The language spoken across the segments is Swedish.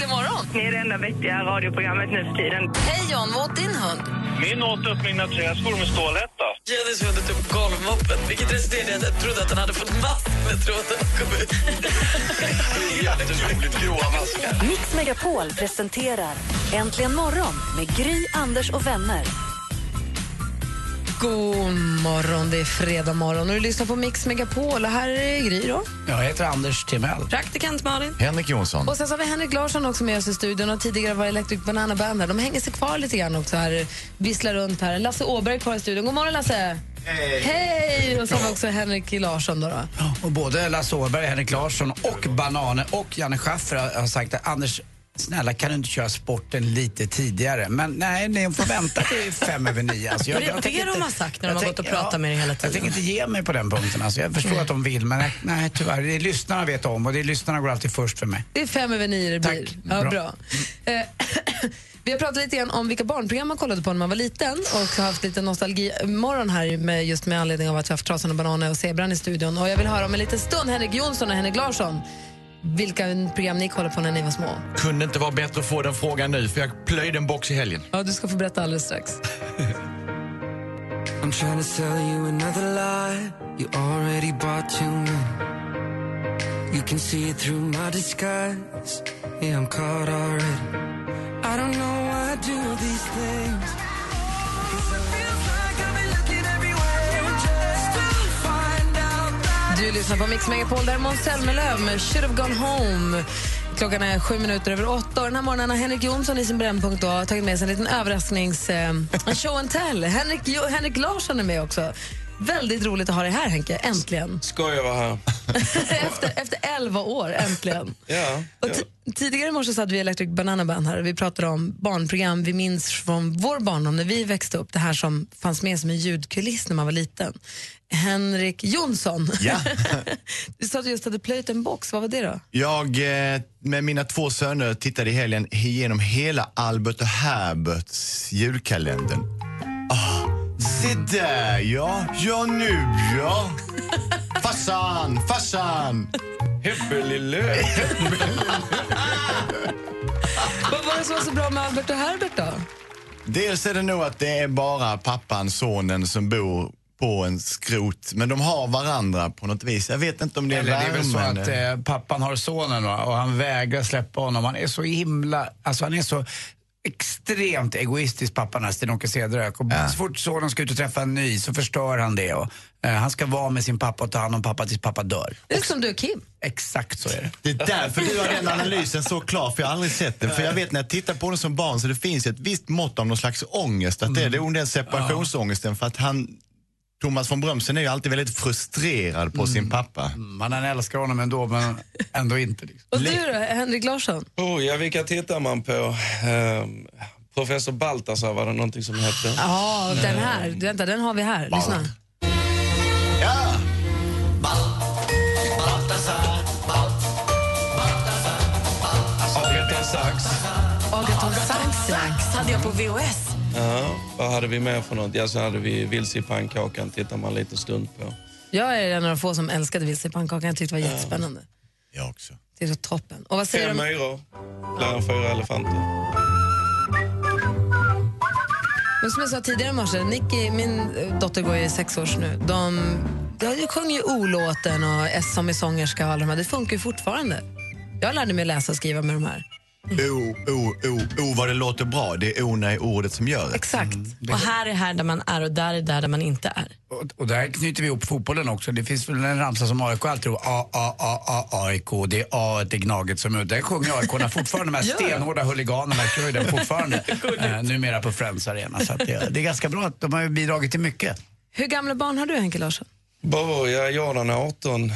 Äntligen morgon! Ni är det enda vettiga radioprogrammet nu för tiden. Hej John, vad åt din hund? Min åt upp mina träskor med stålhätta. Jennys hund åt upp golvmoppen, vilket resulterade i att jag trodde att han hade fått massor med tråd när han kom ut. Jätteroligt goa maskar. Mix Megapol presenterar Äntligen morgon med Gry, Anders och vänner. God morgon, det är fredag morgon och du lyssnar på Mix Megapol. Och här är Gry då. Jag heter Anders Timell. Praktikant Malin. Henrik Jonsson. Och sen så har vi Henrik Larsson också med oss i studion och tidigare var Electric Banana Band här. De hänger sig kvar lite grann också här, visslar runt här. Lasse Åberg är kvar i studion. God morgon Lasse! Hej! Hej! Och så har vi också Henrik Larsson då. då. Och både Lasse Åberg, Henrik Larsson och Banane och Janne Schaffer har sagt att Anders, snälla kan du inte köra sporten lite tidigare? Men nej, ni får vänta till fem över nio. Alltså, Det är det de har sagt när de jag har gått och pratat med dig hela tiden. Jag tänker inte ge mig på den punkten. Alltså, jag förstår att de vill, men nej, nej tyvärr. Det är lyssnarna vet om och det är lyssnarna går alltid först för mig. Det är fem över nio det Tack. blir. Ja, bra. Bra. Eh, Vi har pratat lite grann om vilka barnprogram man kollade på när man var liten och har haft lite nostalgi-morgon här med, just med anledning av att vi har haft Trasan och Bananer och Zebran i studion. Och jag vill höra om en liten stund, Henrik Jonsson och Henrik Larsson, vilka program ni kollade på när ni var små. Kunde inte vara bättre att få den frågan nu, för jag plöjde en box i helgen. Ja, du ska få berätta alldeles strax. I'm trying to sell you another lie. You already bought too many. You can see it through my disguise. Yeah, I'm caught already. I don't know why I do these things. Du lyssnar på Mix Megapol, där är Måns Zelmerlöw med Should have gone home. Klockan är sju minuter över åtta och den här morgonen har Henrik Jonsson i sin brännpunkt då tagit med sig en liten överrasknings... Eh, show and tell. Henrik, jo, Henrik Larsson är med också. Väldigt roligt att ha dig här Henke, äntligen. Ska jag vara här? efter, efter elva år, äntligen. Ja. Och ti- tidigare i morse satt vi i Electric Banana Band här och vi pratade om barnprogram vi minns från vår barndom när vi växte upp. Det här som fanns med som en ljudkuliss när man var liten. Henrik Jonsson, Ja. du sa att du just hade plöjt en box. Vad var det då? Jag eh, med mina två söner tittade i helgen igenom hela Albert och Herberts julkalendern. Ah, se där ja, ja nu ja. Farsan, farsan. Hippelilö. Vad var det som var så bra med Albert och Herbert då? Dels är det nog att det är bara pappan, sonen som bor på en skrot. Men de har varandra på något vis. Jag vet inte om det är Eller det är väl så värmen. att eh, pappan har sonen va? och han vägrar släppa honom. Han är så himla, alltså han är så extremt egoistisk pappan här, Sten-Åke Cederhök. Och Så fort sonen ska ut och träffa en ny så förstör han det. Och, eh, han ska vara med sin pappa och ta hand om pappa tills pappa dör. Det är som du och Kim. Exakt så är det. Det är därför du har den analysen så klar, för jag har aldrig sett den. För jag vet när jag tittar på den som barn så det finns ett visst mått av någon slags ångest. Att det är nog den separationsångesten för att han, Thomas von Brömsen är ju alltid väldigt frustrerad på sin pappa. Man han älskar honom ändå men ändå inte. Liksom. Och du då, Henrik Larsson? Oh, ja, vilka tittar man på? Ehm, professor Baltasar var det någonting som hette. Ja, den här. Du, Vänta, den har vi här. Lyssna. Ja! Agaton Sax. Agaton Sax. hade jag på VHS. Ja, vad hade vi mer för något? Ja, så hade vi Vilse i pannkakan, tittar man lite stund på. Jag är en av de få som älskade vilse i pannkakan. Jag tyckte det var jättespännande. Jag också. Det är så toppen. Och vad säger Fem myror, fler än fyra elefanter. Men som jag sa tidigare i morse, Nicky, min eh, dotter går i sex års nu. De, de sjunger ju O-låten och S som i sångerska och alla de här. Det funkar ju fortfarande. Jag lärde mig läsa och skriva med de här. O, o, o, o vad det låter bra. Det är ona i ordet som gör det. Exakt. Och här är här där man är och där är där där man inte är. Och, och där knyter vi ihop fotbollen också. Det finns väl en ramsa som AIK alltid tror A, A, A, A, AIK. Det är A, det är Gnaget som är Där sjunger AIK fortfarande. De här stenhårda huliganerna kör ju den fortfarande. eh, numera på Friends Arena. Så att det, det är ganska bra att de har bidragit till mycket. Hur gamla barn har du, Henke Larsson? Bara, Jordan är 18,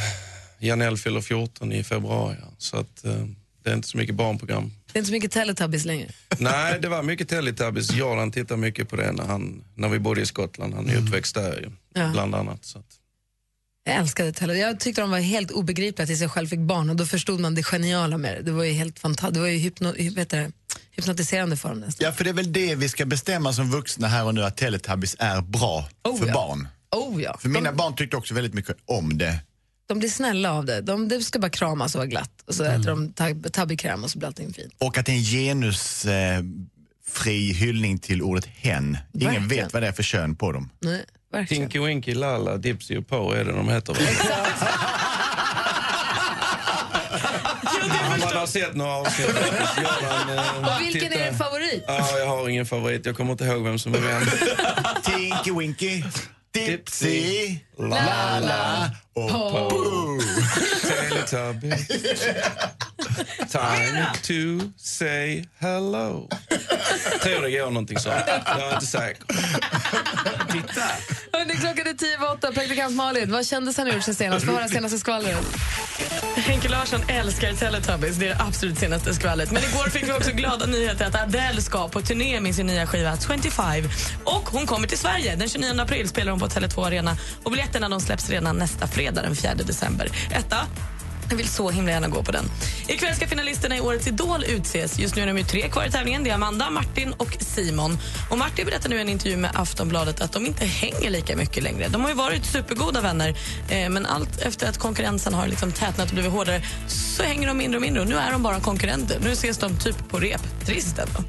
Janelle fyller 14 i februari. Så att, eh, det är inte så mycket barnprogram Det är inte så mycket Teletubbies längre. Nej, det var mycket Teletubbies. Jordan tittar mycket på det när, han, när vi bodde i Skottland. Han är uppväxt där ju, Ja. bland annat. Så att. Jag älskade Teletubbies. Jag tyckte de var helt obegripliga tills jag själv fick barn och då förstod man det geniala med det. Det var ju helt fantastiskt. Det var ju hypno, hy- vet du, det, hypnotiserande för dem nästan. Ja, för det är väl det vi ska bestämma som vuxna här och nu, att Teletubbies är bra Oh, för ja. barn. Oh ja. För mina De, barn tyckte också väldigt mycket om det. De blir snälla av det. De, det ska bara kramas och vara glatt. Och så äter de tab- tabbykräm och så blir allting fint. Och att det är en genusfri eh, hyllning till ordet hen. Ingen Verkligen. vet vad det är för kön på dem. Nej, verkligen. Tinky Winky, Lalla, Dipsy och Poe är det de heter. man har sett några avsnitt. Eh, vilken är din favorit? Ja, jag har ingen favorit. Jag kommer inte ihåg vem som är vem. Tinky Winky, Dipsy, Lala och. Pooh. Teletubbies. Time to say hello. Tror det går någonting så. Jag är inte säker. Hörrni, klockan är tio åtta. Praktikant Malin, vad kändes han gjort sen senast? Få höra senaste skvallret. Henke Larsson älskar Teletubbies, det är det absolut senaste skvallret. Men igår fick vi också glada nyheter att Adele ska på turné med sin nya skiva 25. Och hon kommer till Sverige. Den 29 april spelar hon på på Tele2 Arena och biljetterna de släpps redan nästa fredag den 4 december. Etta, jag vill så himla gärna gå på den. Ikväll ska finalisterna i Årets Idol utses. Just nu är de ju tre kvar i tävlingen. Det är Amanda, Martin och Simon. Och Martin berättar nu i en intervju med Aftonbladet att de inte hänger lika mycket längre. De har ju varit supergoda vänner, eh, men allt efter att konkurrensen har liksom tätnat och blivit hårdare så hänger de mindre och mindre. Och nu är de bara konkurrenter. Nu ses de typ på rep. Trist ändå.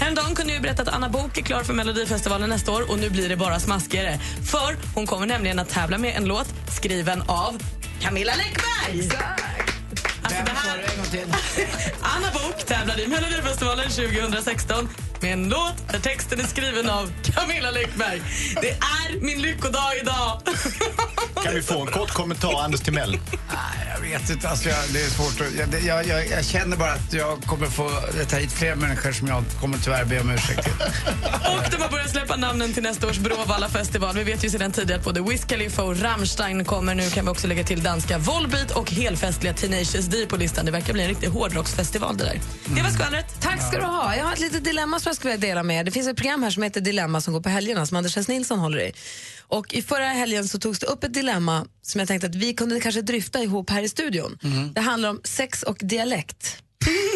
Häromdagen kunde jag berätta att Anna Bok är klar för Melodifestivalen nästa år och nu blir det bara smaskigare. För hon kommer nämligen att tävla med en låt skriven av Camilla Läckberg. Alltså det här... Anna Bok tävlade i Melodifestivalen 2016 med en låt där texten är skriven av Camilla Läckberg. Det är min lyckodag idag. Kan vi få en kort kommentar, Anders Timell? Nej, jag vet inte. Alltså, jag, det är svårt att, jag, jag, jag, jag känner bara att jag kommer få ta hit fler människor som jag kommer tyvärr be om ursäkt till. Och de har börjat släppa namnen till nästa års Bråvalla festival. Vi vet ju sedan tidigare att både Wiz Khalifa och Rammstein kommer. Nu kan vi också lägga till danska Volbeat och helfestliga Tenacious D på listan. Det verkar bli en riktig hårdrocksfestival det där. Det var skvallret. Tack ska du ha. Jag har ett litet dilemma som jag skulle vilja dela med er. Det finns ett program här som heter Dilemma som går på helgerna som Anders S. Nilsson håller i. Och I förra helgen så togs det upp ett dilemma som jag tänkte att vi kunde kanske dryfta ihop här i studion. Det handlar om sex och dialekt.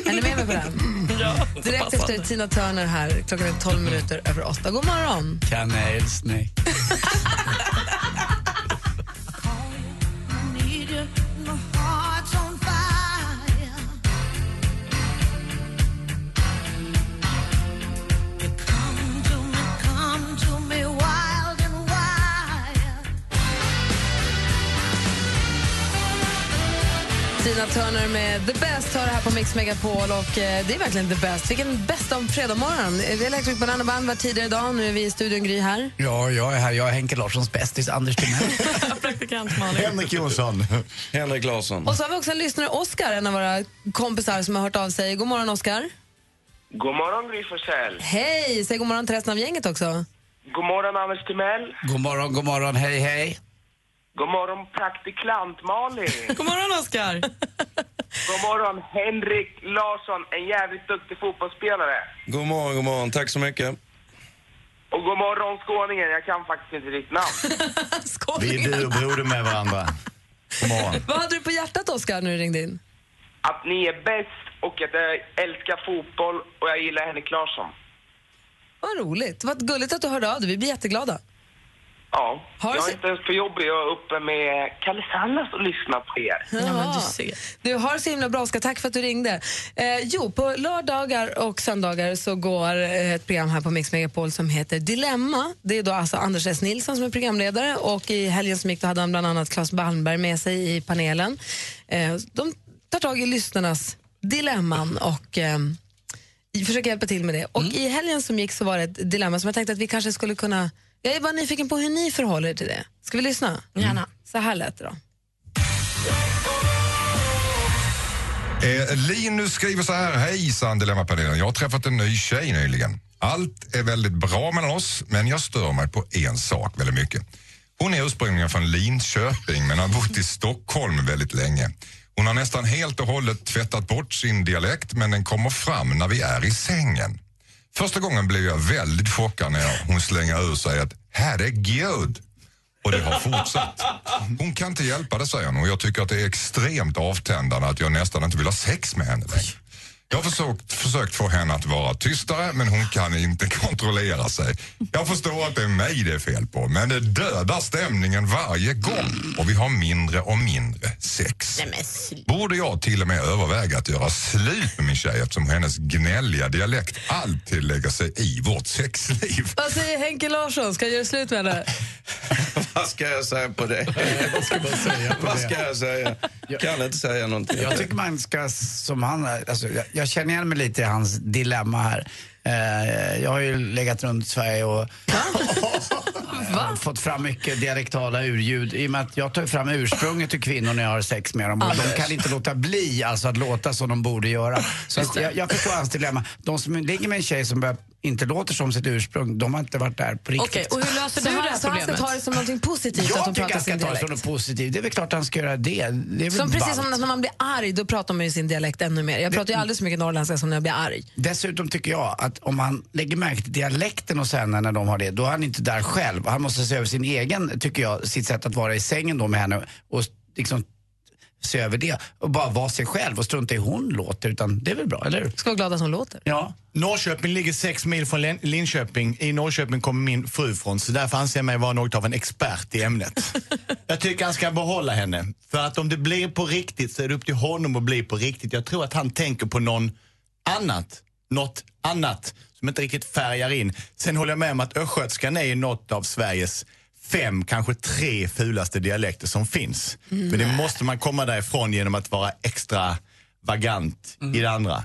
är ni med mig på den? Ja, Direkt efter Tina Turner här, klockan är 12 minuter över åtta. God morgon! Kanelsnake. Tina Turner med The Best har det här på Mix Megapol och eh, det är verkligen The Best. Vilken bästa om fredag morgon. Lagt ut Banana Band var tidigare idag. Nu är vi i studion Gry här. Ja, jag är här. Jag är Henke Larssons bästis, Anders Timell. Praktikant Malin. Henrik Jonsson. Henrik Larsson. Och så har vi också en lyssnare, Oskar, en av våra kompisar som har hört av sig. God morgon Oskar. God morgon Gry Forssell. Hej! Säg god morgon till resten av gänget också. God morgon Anders Timell. God morgon, god morgon. Hej, hej. God morgon praktikant Malin. God morgon, Oskar. God morgon Henrik Larsson, en jävligt duktig fotbollsspelare. God morgon, god morgon. Tack så mycket. Och god morgon skåningen, jag kan faktiskt inte ditt namn. Vi är du och broder med varandra. God morgon. Vad hade du på hjärtat Oskar när du ringde in? Att ni är bäst och att jag älskar fotboll och jag gillar Henrik Larsson. Vad roligt. Vad gulligt att du hörde av dig. Vi blir jätteglada. Ja, jag är inte ens på jobbet, jag är uppe med Kalle Sallas och lyssnar på er. Ja, du ser. Du har det så himla bra, Oskar. Tack för att du ringde. Eh, jo, på lördagar och söndagar så går eh, ett program här på Mix Megapol som heter Dilemma. Det är då alltså Anders S. Nilsson som är programledare och i helgen som gick då hade han bland annat Claes Balmberg med sig i panelen. Eh, de tar tag i lyssnarnas dilemman och eh, försöker hjälpa till med det. Och i helgen som gick så var det ett dilemma som jag tänkte att vi kanske skulle kunna... Jag är bara nyfiken på hur ni förhåller er till det. Ska vi lyssna? Gärna. Så här lät det då. Eh, Linus skriver så här. Hejsan Dilemmapanelen. Jag har träffat en ny tjej nyligen. Allt är väldigt bra mellan oss, men jag stör mig på en sak väldigt mycket. Hon är ursprungligen från Linköping men har bott i Stockholm väldigt länge. Hon har nästan helt och hållet tvättat bort sin dialekt men den kommer fram när vi är i sängen. Första gången blev jag väldigt chockad när jag, hon slänger ur sig att herregud. Och det har fortsatt. Hon kan inte hjälpa det säger hon och jag tycker att det är extremt avtändande att jag nästan inte vill ha sex med henne längre. Jag har försökt, försökt få henne att vara tystare men hon kan inte kontrollera sig. Jag förstår att det är mig det är fel på men det dödar stämningen varje gång och vi har mindre och mindre sex. Borde jag till och med överväga att göra slut med min tjej eftersom hennes gnälliga dialekt alltid lägger sig i vårt sexliv. Vad säger Henke Larsson? Ska jag göra slut med henne? Vad ska jag säga på det? Vad ska man säga på Vad det? ska jag säga? Kan inte säga någonting. Jag tycker man ska, som han, alltså, jag, jag känner igen mig lite i hans dilemma här. Eh, jag har ju legat runt Sverige och fått fram mycket dialektala urljud i och med att jag tar fram ursprunget till kvinnor när jag har sex med dem och de kan inte låta bli alltså, att låta som de borde göra. Så att jag, jag förstår hans dilemma. De som ligger med en tjej som börjar, inte låter som sitt ursprung, de har inte varit där på riktigt. Okej, och hur löser du det? Så han ska ta det som något positivt att Jag de tycker pratar han ska sin ta det som dialekt? något positivt. Det är väl klart han ska göra det. det är Som precis ballt. som när man blir arg, då pratar man ju sin dialekt ännu mer. Jag pratar ju aldrig så mycket norrländska som när jag blir arg. Dessutom tycker jag att om han lägger märke till dialekten hos henne när de har det, då är han inte där själv. Han måste se över sin egen, tycker jag, sitt sätt att vara i sängen då med henne och liksom se över det och bara vara sig själv och strunta i hur hon låter. Utan det är väl bra, eller hur? Ska vara glada som låter. Ja. Norrköping ligger sex mil från Lin- Linköping. I Norrköping kommer min fru från, så därför anser jag mig vara något av en expert i ämnet. jag tycker han ska behålla henne. För att om det blir på riktigt så är det upp till honom att bli på riktigt. Jag tror att han tänker på någon annat, något annat som inte riktigt färgar in. Sen håller jag med om att östgötskan är något av Sveriges fem, kanske tre fulaste dialekter som finns. Men det måste man komma därifrån genom att vara extra vagant i det andra.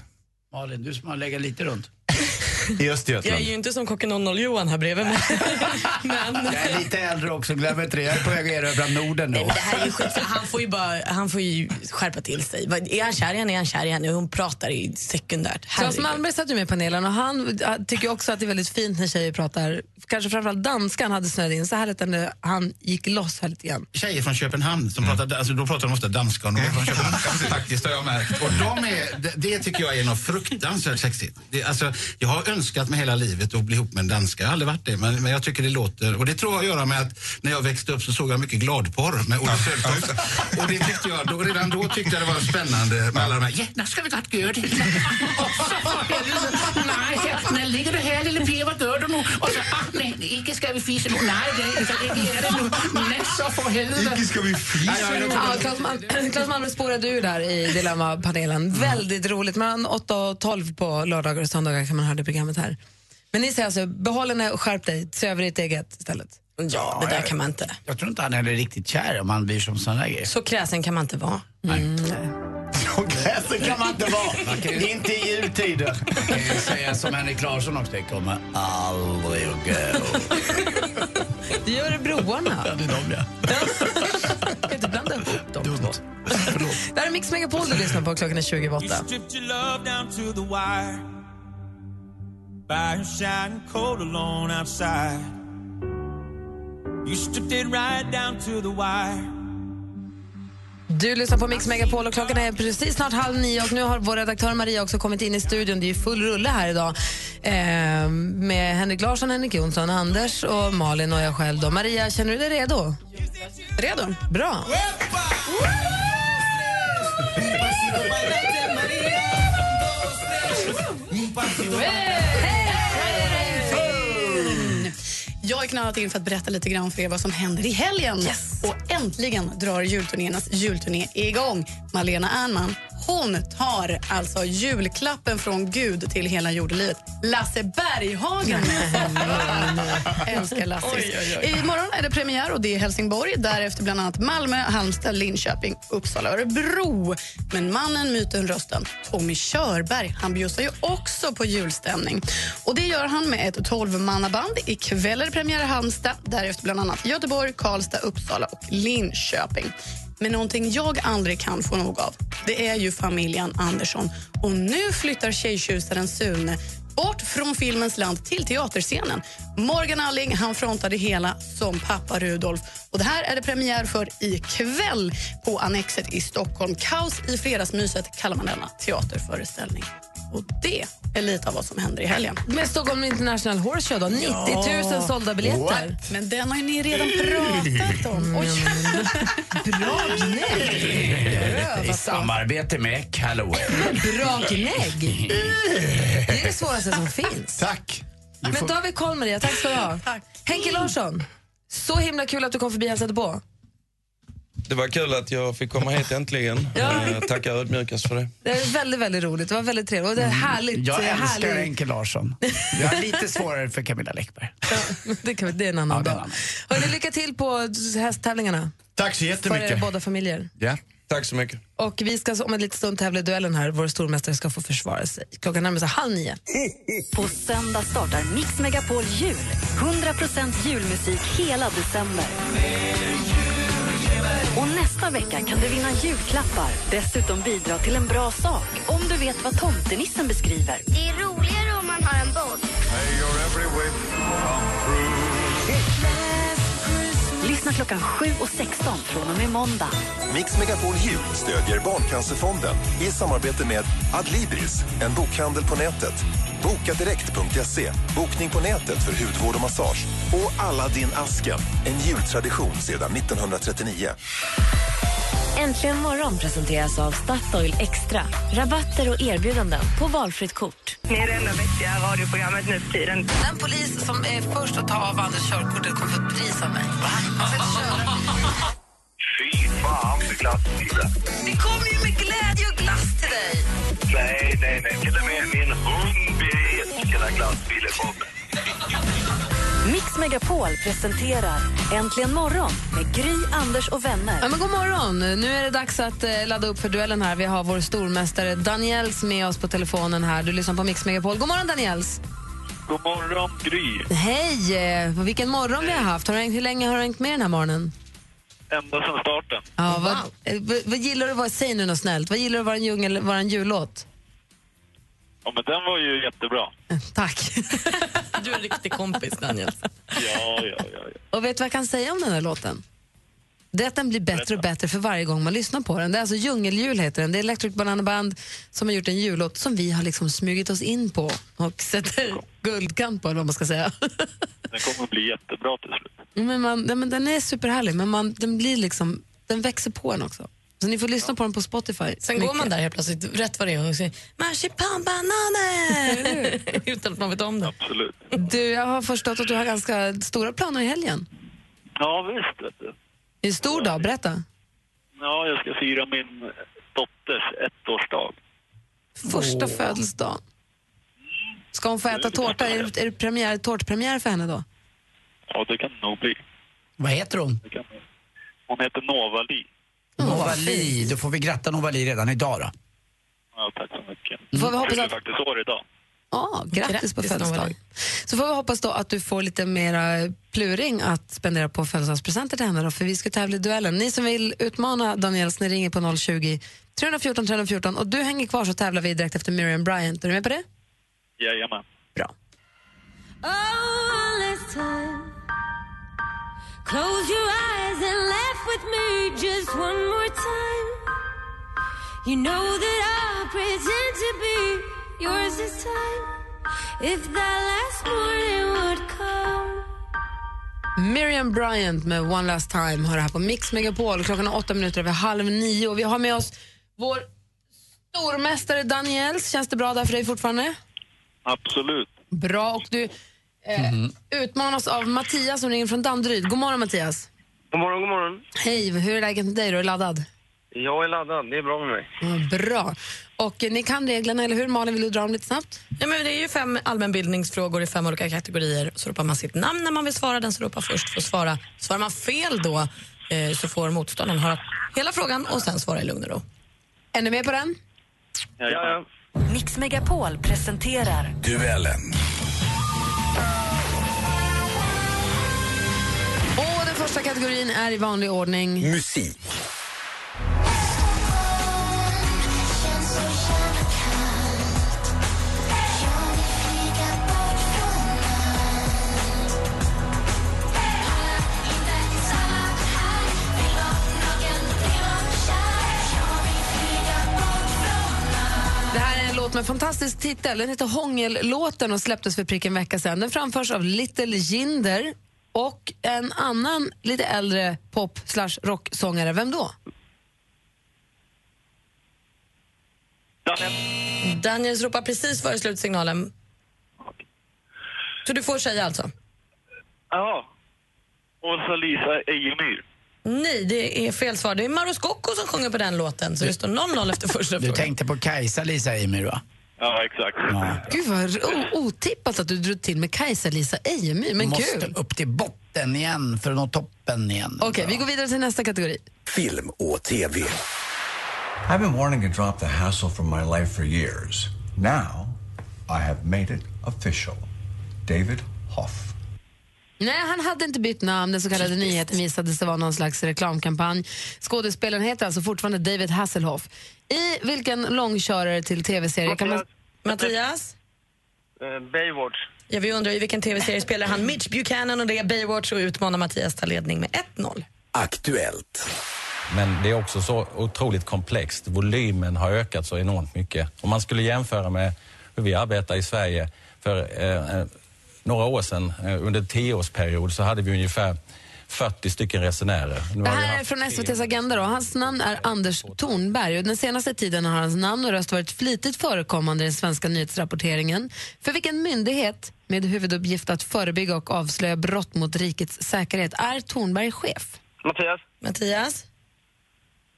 Malin, du som har legat lite runt. I Jag Östergötland. är ju inte som kocken 00-Johan här bredvid mig. Men... Jag är lite äldre också, glöm inte det. Jag är på väg att erövra Norden Nej, då. men det här är ju skit. Han får ju, bara, han får ju skärpa till sig. Är han kär i henne är han kär i henne. Hon pratar i sekundärt. Claes. Malmberg satt ju med i panelen och han tycker också att det är väldigt fint när tjejer pratar, kanske framförallt danskan hade snöat in. Så här lät det när han gick loss här lite grann. tjejer från Köpenhamn, som pratar, alltså, då pratar de ofta danska och de är från Köpenhamn faktiskt har jag märkt. Och de är, det, det tycker jag är något fruktansvärt sexigt. Det, alltså, jag har önskat mig hela livet att bli ihop med en danska, jag har aldrig varit det, men, men jag tycker det låter, och det tror jag att göra med att när jag växte upp så såg jag mycket gladporr med Olle Söltoft. Och det tyckte jag, då, redan då tyckte jag det var spännande med alla de här, ja, nu ska vi göra det. Nej, när ligger du här lille Per, vad gör du nu? Och så, ah, nej, ikke ska vi fisa nu. Nej, det är inte, det är det nu. Nej, så för helvete. Icke ska vi fisa. Ja, Claes Mal- Claes Malmberg spårade ur där i Dilemma-panelen. Väldigt roligt. Mellan 8 och 12 på lördagar och söndagar kan man höra det programmet här. Men ni säger alltså, behåll henne och skärp dig. Se över ditt eget istället. Ja, det där kan man inte. Jag tror inte han är riktigt kär om han blir som sån där grejer. Så kräsen kan man inte vara. Gräsen kan man inte vara. inte i jultider. Jag kan ju säga som Henrik Larsson också, det kommer aldrig att gå. Det gör Örebroarna. Ja, det är de ja. kan inte blanda ihop dem två. Det här är Mix Megapol du lyssnar på. Klockan är 20 wire. Fire shining cold alone outside. You stripped it right down to the wire. Du lyssnar på Mix Megapol och klockan är precis snart halv nio och nu har vår redaktör Maria också kommit in i studion. Det är ju full rulle här idag eh, med Henrik Larsson, Henrik Jonsson, Anders och Malin och jag själv. Då. Maria, känner du dig redo? Redo. Bra. Jag är knallat in för att berätta lite grann för er vad som händer i helgen. Och äntligen drar julturnéernas julturné igång. Malena Ernman hon tar alltså julklappen från Gud till hela jordelivet. Lasse Berghagen. Älskar Lasse. Oj. Imorgon är det premiär och det är Helsingborg. Därefter bland annat Malmö, Halmstad, Linköping, Uppsala, Örebro. Men mannen, myten, rösten, Tommy Körberg, han bjussar ju också på julstämning. Och det gör han med ett 12-mannaband. Ikväll är det premiär i Halmstad, därefter bland annat Göteborg, Karlstad, Uppsala och Linköping. Men någonting jag aldrig kan få nog av, det är ju familjen Andersson. Och nu flyttar tjejtjusaren Sune Bort från filmens land till teaterscenen. Morgan Alling han frontade hela som pappa Rudolf. Och det här är det premiär för ikväll på Annexet i Stockholm. Kaos i fredagsmyset kallar man denna teaterföreställning. Och det är lite av vad som händer i helgen. Med Stockholm International Horse Show då, 90 000 sålda biljetter. What? Men den har ju ni redan pratat om. Oj. Bra gnägg! I samarbete med Calloway. Bra gnägg! Det är det svåraste som finns. Tack. Men får- då har vi koll Maria, tack ska du ha. Henke Larsson, så himla kul att du kom förbi och hälsade på. Det var kul att jag fick komma hit äntligen. Eh, tackar ödmjukast för det. Det är väldigt, väldigt roligt. Det var väldigt trevligt. Och det är härligt. Jag det är älskar härligt. Henke Larsson. Jag har lite svårare för Camilla Läckberg. Det, kan, det är en annan är en dag. Hörrni, lycka till på hästtävlingarna. Tack så För er jättemycket. båda familjer. Ja. Tack så mycket. Och vi ska om en liten stund tävla i duellen här. Vår stormästare ska få försvara sig. Klockan närmar sig halv nio. På söndag startar Mix Megapol Jul. 100% julmusik hela december. Och nästa vecka kan du vinna julklappar. Dessutom bidra till en bra sak om du vet vad tomtenissen beskriver. Det är roligare om man har en boll. Lyssna klockan 7 och 16 från och med måndag. Mix Megapol Jul stödjer Barncancerfonden i samarbete med Adlibris, en bokhandel på nätet. Bokadirekt.se, bokning på nätet för hudvård och massage. Och Aladdin asken en jultradition sedan 1939. Äntligen morgon presenteras av Statoil Extra. Rabatter och erbjudanden på valfritt kort. Ni är det enda vettiga radioprogrammet nu för tiden. Den polis som är först att ta av Anders körkortet kommer få ett pris av mig. Fy fan för glassbilen. Vi kommer ju med glädje och glass till dig. Nej, nej, nej. Till och med min hund vet vilka glassbilar kommer. Mix Megapol presenterar Äntligen morgon med Gry, Anders och vänner. Ja, men god morgon. Nu är det dags att eh, ladda upp för duellen här. Vi har vår stormästare Daniels med oss på telefonen här. Du lyssnar på Mix Megapol. God morgon Daniels. God morgon, Gry. Hej! Eh, vilken morgon vi har haft. Har du, hängt- hur länge har du hängt med den här morgonen? Ända sedan starten. Ja, vad, eh, vad, vad gillar du vara, säg nu något snällt, vad gillar du att vara en, djungel, vara en jullåt? Ja, men den var ju jättebra. Tack. Du är en riktig kompis, Daniel. Ja, ja, ja. ja. Och vet du vad jag kan säga om den här låten? Det är att den blir bättre och bättre för varje gång man lyssnar på den. Det är alltså Djungeljul heter den. Det är Electric Banana Band som har gjort en jullåt som vi har liksom smugit oss in på och sätter guldkant på, eller vad man ska säga. Den kommer att bli jättebra till slut. Men, man, men den är superhärlig, men man, den, blir liksom, den växer på en också. Så ni får lyssna på den på Spotify. Sen går man där helt plötsligt, rätt vad det är, och säger marsipanbananer! Utan att man vet om det. Absolut. Du, jag har förstått att du har ganska stora planer i helgen. Ja, visst. Vet du. Det är en stor dag, berätta. Ja, jag ska fira min dotters ettårsdag. Första födelsedagen. Ska hon få äta tårta? Är det, är det premiär, tårtpremiär för henne då? Ja, det kan det nog bli. Vad heter hon? Hon heter Novali. Novali. Då får vi gratta Novali redan idag då. Ja, tack så mycket. Då får vi hoppas Fyller att- faktiskt år idag. Ja, grattis, Grattis, på födelsedagen. Så får vi hoppas då att du får lite mera pluring att spendera på födelsedagspresenter till henne då, för vi ska tävla i duellen. Ni som vill utmana Daniels, ni ringer på 020 314 314 och du hänger kvar så tävlar vi direkt efter Miriam Bryant. Är du med på det? Jajamän. Oh, last time. Close your eyes and laugh with me just one more time. You know that I'll pretend to be yours this time. If that last morning would come. Miriam Bryant med One Last Time har det här på Mix Megapol. Klockan är åtta minuter över halv nio och vi har med oss vår stormästare Daniels. Känns det bra där för dig fortfarande? Absolut. Bra. Och du eh, utmanas av Mattias som ringer från Danderyd. God morgon Mattias. God morgon, god morgon. Hej, hur är läget med dig? Är du laddad? Jag är laddad. Det är bra med mig. Ja, bra. Och eh, ni kan reglerna, eller hur? Malin, vill du dra dem lite snabbt? Ja, men det är ju fem allmänbildningsfrågor i fem olika kategorier. Så ropar man sitt namn när man vill svara. Den som ropar först får svara. Svarar man fel då eh, så får motståndaren höra hela frågan och sen svara i lugn och ro. Är ni med på den? Ja, ja. Mix Megapol presenterar Duellen. Och den första kategorin är i vanlig ordning... Musik. Med en fantastisk titel. Den heter Hångellåten och släpptes för prick en vecka sedan. Den framförs av Little Jinder och en annan lite äldre pop slash rocksångare. Vem då? Daniel. Daniels ropar precis före slutsignalen. Så du får säga alltså? Ja. Åsa-Lisa Ejemyr. Nej, det är fel svar. Det är Mauro Scocco som sjunger på den låten. Så det står 0-0 efter första Du frågan. tänkte på Kajsa Lisa Ejemyr va? Ja, exakt. Gud vad o- otippat att du drog till med Kajsa-Lisa Ejemyr, men Måste kul. upp till botten igen för att nå toppen igen. Okej, vi går vidare till nästa kategori. Film och TV. I've been wanting to drop the hassle from my life for years. Now, I have made it official. David Hoff. Nej, han hade inte bytt namn. Den så kallade nyheten visade sig vara någon slags reklamkampanj. Skådespelaren heter alltså fortfarande David Hasselhoff. I vilken långkörare till tv-serie kan man... Mattias? Eh, Baywatch. Ja, vi undrar i vilken tv-serie spelar han Mitch Buchanan och det är Baywatch och utmanar Mattias ta ledning med 1-0. Aktuellt. Men det är också så otroligt komplext. Volymen har ökat så enormt mycket. Om man skulle jämföra med hur vi arbetar i Sverige för eh, eh, några år sedan, eh, under en tioårsperiod, så hade vi ungefär 40 stycken resenärer. Nu Det har vi här är från SVTs Agenda. Då. Hans namn är Anders Thornberg. Och den senaste tiden har hans namn och röst varit flitigt förekommande i den svenska nyhetsrapporteringen. För vilken myndighet med huvuduppgift att förebygga och avslöja brott mot rikets säkerhet är Thornberg chef? Mattias? Mattias?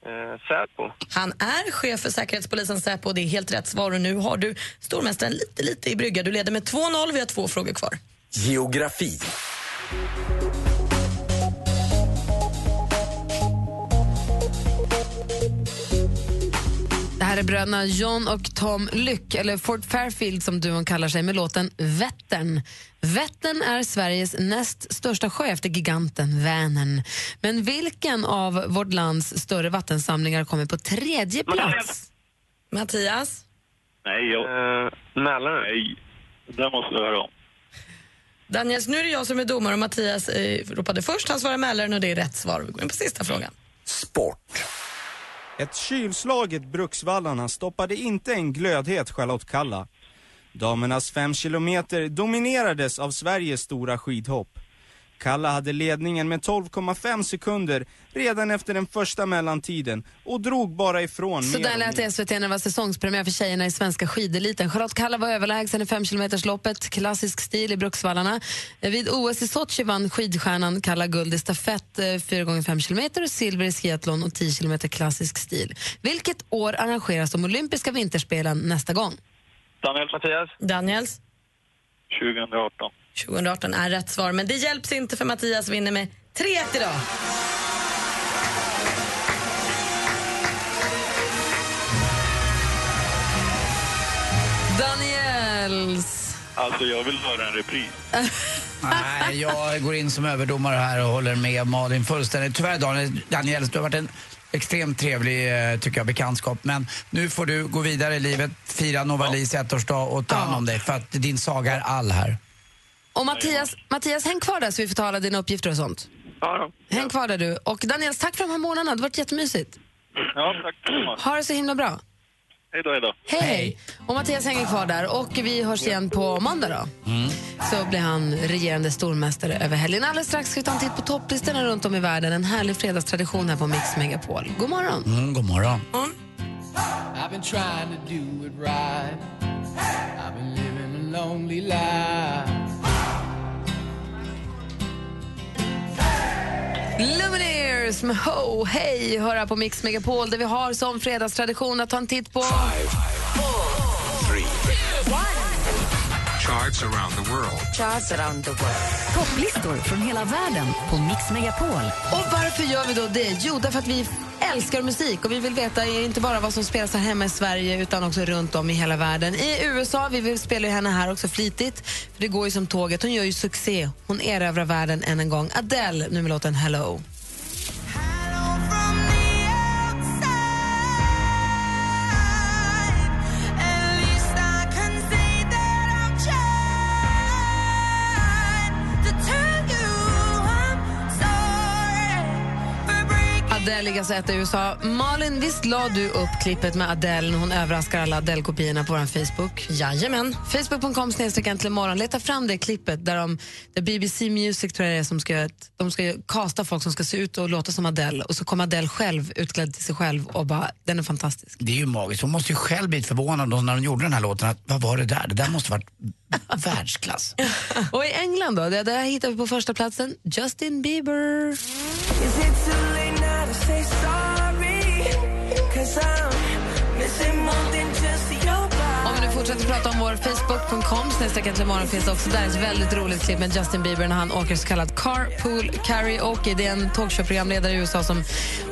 Eh, Säpo. Han är chef för Säkerhetspolisen Säpo och det är helt rätt svar. Och nu har du stormästaren lite, lite i brygga. Du leder med 2-0. Vi har två frågor kvar. Geografi. Här är bröderna John och Tom Lyck, eller Fort Fairfield som duon kallar sig, med låten Vättern. Vättern är Sveriges näst största sjö efter giganten Vänern. Men vilken av vårt lands större vattensamlingar kommer på tredje plats? Mattias? Nej, jag... Eh, Mälaren. Nej, det måste du höra om. Daniels, nu är det jag som är domare och Mattias eh, ropade först. Han svarar Mälaren och det är rätt svar. Vi går in på sista frågan. Ett kylslaget Bruksvallarna stoppade inte en glödhet Charlotte Kalla. Damernas fem kilometer dominerades av Sveriges stora skidhopp. Kalla hade ledningen med 12,5 sekunder redan efter den första mellantiden och drog bara ifrån Så där lät SVT när det var säsongspremiär för tjejerna i svenska skideliten. Charlotte Kalla var överlägsen i 5 loppet klassisk stil i Bruksvallarna. Vid OS i Sochi vann skidstjärnan Kalla guld i stafett eh, 4 gånger 5 km och silver i skiathlon och 10 km klassisk stil. Vilket år arrangeras de olympiska vinterspelen nästa gång? Daniel Mattias? Daniels? 2018. 2018 är rätt svar, men det hjälps inte för Mattias vinner med 3-1 idag. Daniels. Alltså, jag vill höra en repris. Nej, jag går in som överdomare här och håller med Malin fullständigt. Tyvärr Daniel, Daniels, du har varit en extremt trevlig eh, tycker jag, bekantskap. Men nu får du gå vidare i livet, fira Novalis ettårsdag och ta hand om dig för att din saga är all här. Och Mattias, Mattias, häng kvar där så vi får ta alla dina uppgifter och sånt. Ja, Häng kvar där du. Och Daniels, tack för de här månaderna. Det har varit jättemysigt. ja tack. Ha det så himla bra. Hej då, hej då. Hej! Och Mattias hänger kvar där och vi hörs igen på måndag då. Så blir han regerande stormästare över helgen. Alldeles strax ska vi ta en titt på topplistorna runt om i världen. En härlig fredagstradition här på Mix Megapol. God morgon! Mm, god morgon. I've been trying to do it right. I've been living a lonely life. Lumineers med Ho, hej! höra på Mix Megapol där vi har som fredagstradition att ta en titt på... Charts around the world. Charts around the world. Topplistor från hela världen på Mix Megapol. Och varför gör vi då det? Jo, därför att vi älskar musik och vi vill veta inte bara vad som spelas här hemma i Sverige utan också runt om i hela världen. I USA, vi vill spela ju henne här också flitigt, för det går ju som tåget. Hon gör ju succé. Hon erövrar världen än en gång. Adele, nu med låten Hello. Alltså etta i USA. Malin, visst la du upp klippet med Adele när hon överraskar alla Adele-kopiorna på vår Facebook? Jajamän. Facebook.com snedstreck äntligen morgon. Leta fram det klippet där, de, där BBC Music tror jag det är som ska, de ska kasta folk som ska se ut och låta som Adele och så kommer Adele själv utklädd till sig själv och bara, den är fantastisk. Det är ju magiskt. Hon måste ju själv blivit förvånad när hon gjorde den här låten. Att, vad var det där? Det där måste varit världsklass. och i England då, där hittar vi på första platsen Justin Bieber. Om vi nu fortsätter prata om vår Facebook.com snedstreck imorgon finns det också där ett väldigt roligt klipp med Justin Bieber när han åker så kallad carpool karaoke. Det är en talkshow-programledare i USA som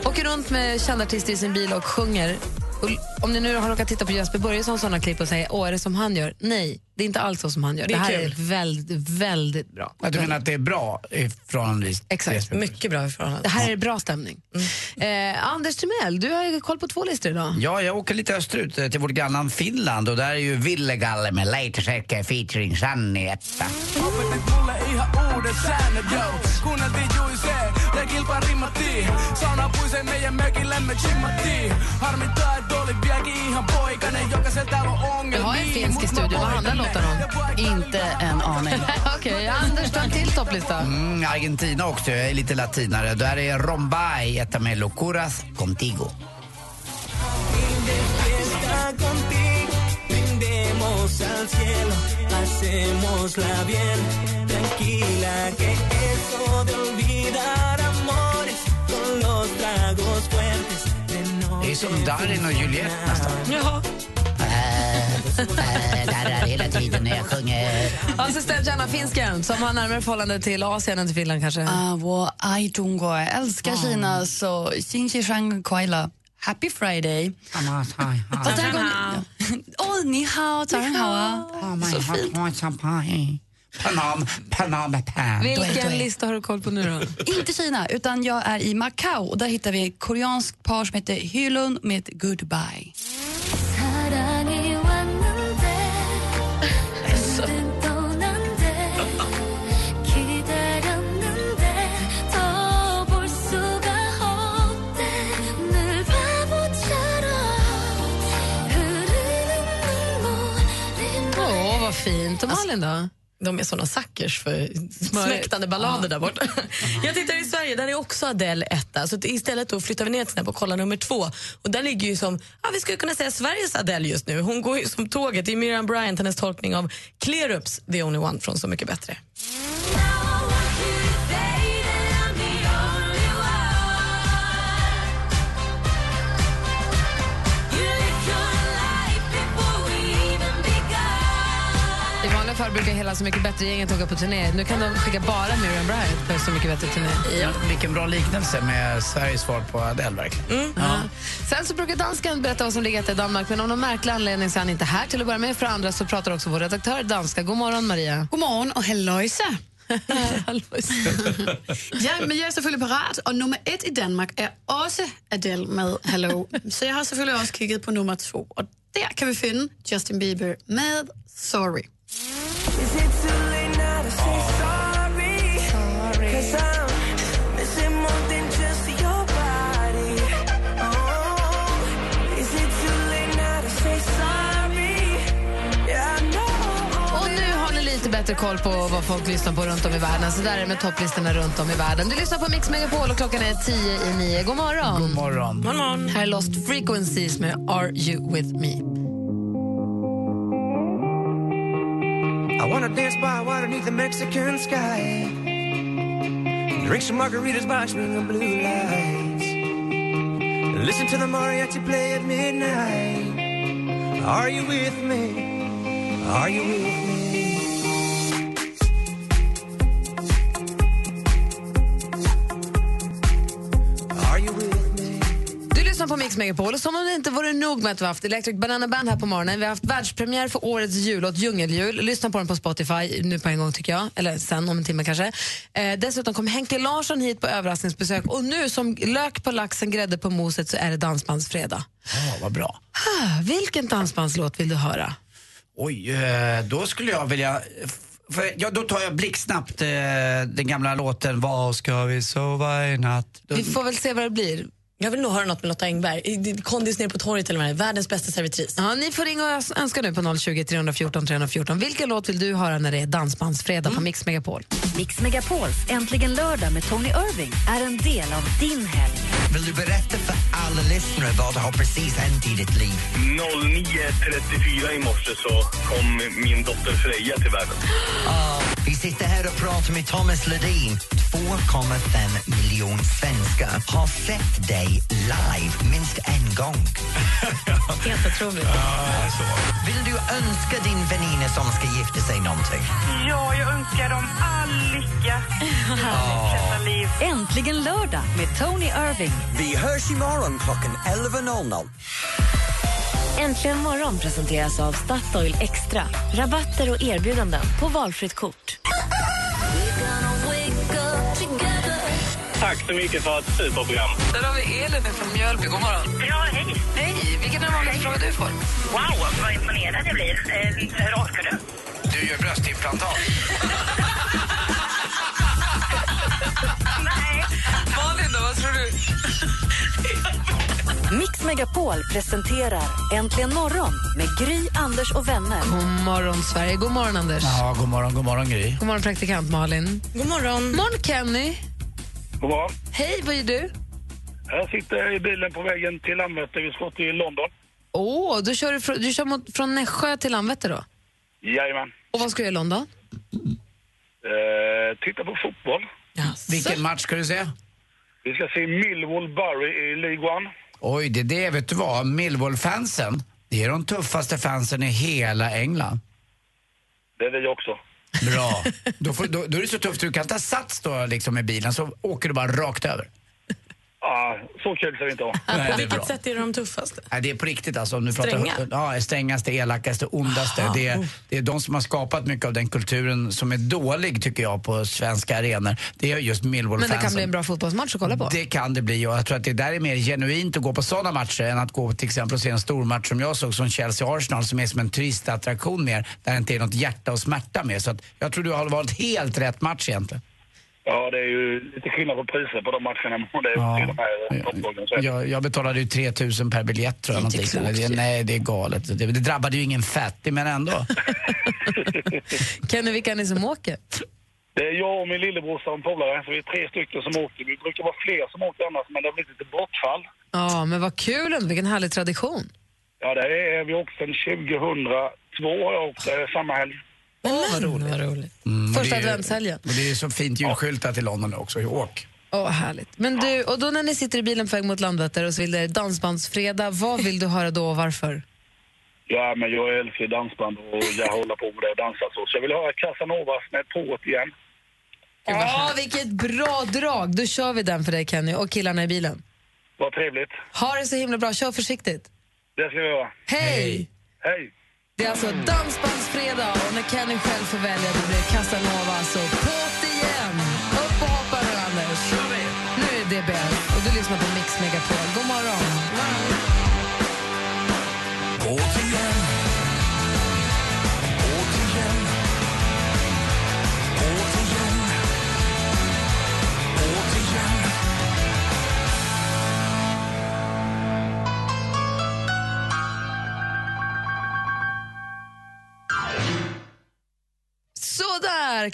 åker runt med kända artister i sin bil och sjunger. Och om ni nu har råkat titta på Jesper Börjessons såna klipp och säger åh, är det som han gör? Nej, det är inte alls så som han gör. Det Det, är här kul. är väldigt, väldigt bra. Ja, du menar att det är bra i förhållande Exakt. Jesper? Mycket bra i förhållande. Det här är bra stämning. Eh, Anders Timell, du har ju koll på två listor idag. Ja, jag åker lite österut eh, till vårt grannland Finland och där är ju Villegalle med Leitersäkke featuring Sanni etta. Opetit uudet säännöt, yo. Kuunneltiin juisee ja kilpaa rimmattiin. Saunapuiseen meidän mökillemme chimmattiin. Harmittaa, et olit vieläkin ihan poikainen, jokaiselta on Vi ongelmia. har en finsk i studion. Vad handlar låten om? Inte en aning. Okej, Anders, ta en till topplista. Mm, Argentina också, jag är lite latinare. Där är Rombay, etta med Locuras Contigo. Brindemos al cielo, hacémosla bien, tranquila, que eso de olvidar amores con los tragos fuertes de no Det är som Darin och Juliette nästan. Jaha. Darrar hela tiden när jag sjunger. Assistent Janna, finsken, som har närmare förhållande till Asien än till Finland kanske. Ah, hvor ej dungo. Jag älskar Kina, så Shang Kuaila. Happy Friday. Och där går ni- Åh, ni hao, tang hao. Så fint. Panam, Panam, Pan. Vilken lista har du koll på nu då? Inte Kina, utan jag är i Macau och där hittar vi ett koreanskt par som heter Hylun med Goodbye. Och Malin då? De är såna suckers för smäktande ballader där borta. Jag tittar i Sverige, där är också Adele etta. Så istället då flyttar vi ner till snäpp och kollar nummer två. Och där ligger ju som, ja, vi skulle kunna säga Sveriges Adele just nu. Hon går ju som tåget. Det är Miriam Bryant, hennes tolkning av Clear Ups The Only One från Så mycket bättre. Fall brukar hela Så mycket bättre-gänget åka på turné. Nu kan de skicka bara Miriam Bryant på Så mycket bättre-turné. Ja. Vilken bra liknelse med Sveriges svar på Adele verkligen. Ja. Sen så brukar dansken berätta vad som ligger i Danmark, men av någon märklig anledning så är han inte här till att börja med. För andra så pratar också vår redaktör danska. God morgon, Maria. God morgon och halløjsa. ja, men jag är selvfølgelig parat, och nummer ett i Danmark är också Adele med Hello. Så jag har selvfølgelig också kigget på nummer två och där kan vi finna Justin Bieber med Sorry. Bättre koll på vad folk lyssnar på runt om i världen. Så där är det med topplistorna runt om i världen. Du lyssnar på Mix Megapol och klockan är tio i nio. God morgon. God morgon. God morgon. Här är Lost Frequencies med Are You With Me. I wanna dance by water beneath the Mexican sky. Drink some margaritas by string of blue lights. Listen to the mariachi play at midnight. Are you with me? Are you with me? Lyssnar på Mix Megapol och som om det inte vore nog med att vi har haft Electric Banana Band här på morgonen. Vi har haft världspremiär för årets jullåt Djungeljul. Lyssna på den på Spotify nu på en gång tycker jag. Eller sen om en timme kanske. Eh, dessutom kom Henke Larsson hit på överraskningsbesök och nu som lök på laxen, grädde på moset så är det Dansbandsfredag. Ja, vad bra. Ah, vilken dansbandslåt vill du höra? Oj, eh, då skulle jag vilja... För, ja, då tar jag blixtsnabbt eh, den gamla låten Vad ska vi sova i natt? Vi får väl se vad det blir. Jag vill nog höra något med Lotta Engberg. Kondis nere på torget eller vad det är. Världens bästa servitris. Ja, ni får ringa och önska nu på 020 314 314. Vilken låt vill du höra när det är dansbandsfredag på Mix Megapol? Mix Megapols Äntligen lördag med Tony Irving är en del av din helg. Vill du berätta för alla lyssnare vad har precis hänt i ditt liv? 09.34 i morse så kom min dotter Freja till världen. Ah, vi sitter här och pratar med Thomas Ledin. 2,5 miljoner svenskar har sett dig live minst en gång. Helt otroligt. Vill du önska din väninna som ska gifta sig någonting? Ja, jag önskar dem all lycka. Äntligen lördag med Tony Irving. Vi hörs imorgon klockan 11.00. Äntligen morgon presenteras av Statoil Extra. Rabatter och erbjudanden på valfritt kort. Tack så mycket för ett superprogram. Där har vi Elin från Mjölby. God morgon. Ja, hej. Hej! Vilken är den vanligaste frågan du får? Wow, vad imponerad jag blir. Eh, rakar du? Du gör bröstimplantat. Malin då, vad tror du? Mix Megapol presenterar Äntligen morgon med Gry, Anders och vänner. God morgon, Sverige. God morgon, Anders. Ja, god morgon, god morgon Gry. God morgon, praktikant Malin. God morgon. morgon, Kenny. God morgon. Hej, vad gör du? Jag sitter i bilen på vägen till Landvetter. Vi ska till London. Åh, du kör, fr- du kör mot, från Nässjö till Landvetter då? Jajamän. Och vad ska du göra i London? Eh, titta på fotboll. Vilken match ska du se? Vi ska se Millwall Bury i League One. Oj, det är det. Vet du vad? Millwall-fansen, det är de tuffaste fansen i hela England. Det är vi också. Bra. Då, får, då, då är det så tufft, du kan ta sats då liksom i bilen så åker du bara rakt över. Så kul ska vi inte ha. Nej, det på vilket sätt är de tuffaste? Nej, det är på riktigt alltså. Om du Stränga? Pratar, ja, strängaste, elakaste, ondaste. Det är, det är de som har skapat mycket av den kulturen som är dålig tycker jag på svenska arenor. Det är just Men Millwall-fansen. det kan bli en bra fotbollsmatch att kolla på. Det kan det bli och jag tror att det där är mer genuint att gå på sådana matcher än att gå till exempel och se en stor match som jag såg som Chelsea-Arsenal som är som en turistattraktion mer där det inte är något hjärta och smärta med. Så att jag tror du har valt helt rätt match egentligen. Ja, det är ju lite skillnad på priser på de matcherna. Är Ja. topplagen. Så- Jag, jag betalade ju 3000 per biljett tror jag. Det är klokt Det, nej, det är galet. Det, det drabbade ju ingen fattig men ändå. Kenny, vilka är ni som åker? Det är jag och min lillebrorsa och en polare, så vi är tre stycken som åker. Vi brukar vara fler som åker annars, men det har blivit lite bortfall. Ja, men vad kul ändå. Vilken härlig tradition. Ja, det är vi åkt sedan 2002 har jag åkt eh, samma helg. Vad roligt. Vad roligt. Mm, Första det är- adventshelgen. Och det är så fint julskyltat i London också. Åk. Åh, härligt. Men du, och då när ni sitter i bilen på väg mot Landvetter och så vill det dansbandsfredag, vad vill du höra då och varför? Ja, men jag älskar dansband och jag håller på med det och dansar så. Så jag vill höra Casanovas med På't igen. Ja, vilket bra drag! Då kör vi den för dig Kenny och killarna i bilen. Vad trevligt. Ha det så himla bra, kör försiktigt. Det ska vi göra. Hej! Hej! Det är alltså dansbandsfredag och när Kenny själv får välja då blir det Casanova, så alltså på't igen! Upp och hoppa nu Anders. Nu är det bäst och du lyssnar på Mix Megapol.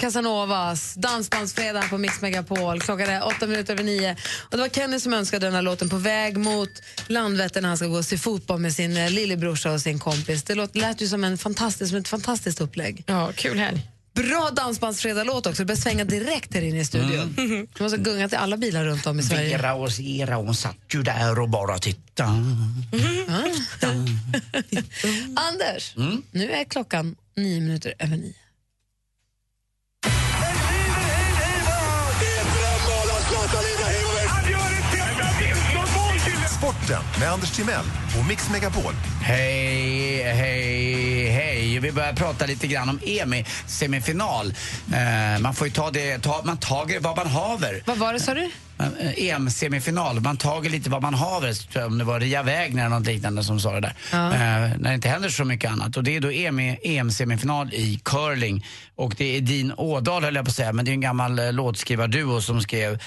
Casanovas, dansbandsfredag på Mix Megapol. Klockan är åtta minuter över nio. Och det var Kenny som önskade den här låten på väg mot Landvetter när han ska gå och se fotboll med sin eh, lillebrorsa och sin kompis. Det låt, lät ju som, en fantastisk, som ett fantastiskt upplägg. Ja, kul helg. Bra dansbandsfredag-låt också. Det börjar svänga direkt här inne i studion. Mm. Det måste ha gungat i alla bilar runt om i Sverige. Vera och Sera, hon satt ju där och bara tittade. Anders, nu är klockan nio minuter över nio. Sporten med Anders Timell och Mix Megapol. Hej, hej, hej. Vi börjar prata lite grann om EM-semifinal. Eh, man får ju ta det, ta, man tager vad man haver. Vad var det sa du? Eh, EM-semifinal, man tager lite vad man haver. Om det var Ria Wägner eller något liknande som sa det där. Ja. Eh, när det inte händer så mycket annat. Och det är då EM, EM-semifinal i curling. Och det är din Ådahl höll jag på att säga, men det är en gammal eh, låtskrivarduo som skrev... eh,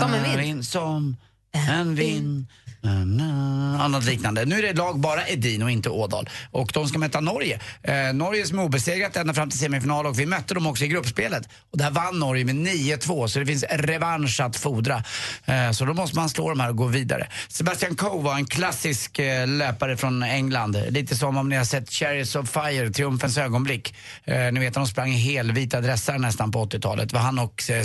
Som en vind. in- Som en vind. Annat liknande. Nu är det lag bara Edin och inte Ådal. Och de ska möta Norge. Eh, Norge som är obesegrat ända fram till semifinal och vi mötte dem också i gruppspelet. Och där vann Norge med 9-2 så det finns revansch att fordra. Eh, så då måste man slå dem här och gå vidare. Sebastian Coe var en klassisk eh, löpare från England. Lite som om ni har sett Chariots of Fire, Triumfens ögonblick. Eh, ni vet de sprang i helvita dressar nästan på 80-talet. Det var han och eh,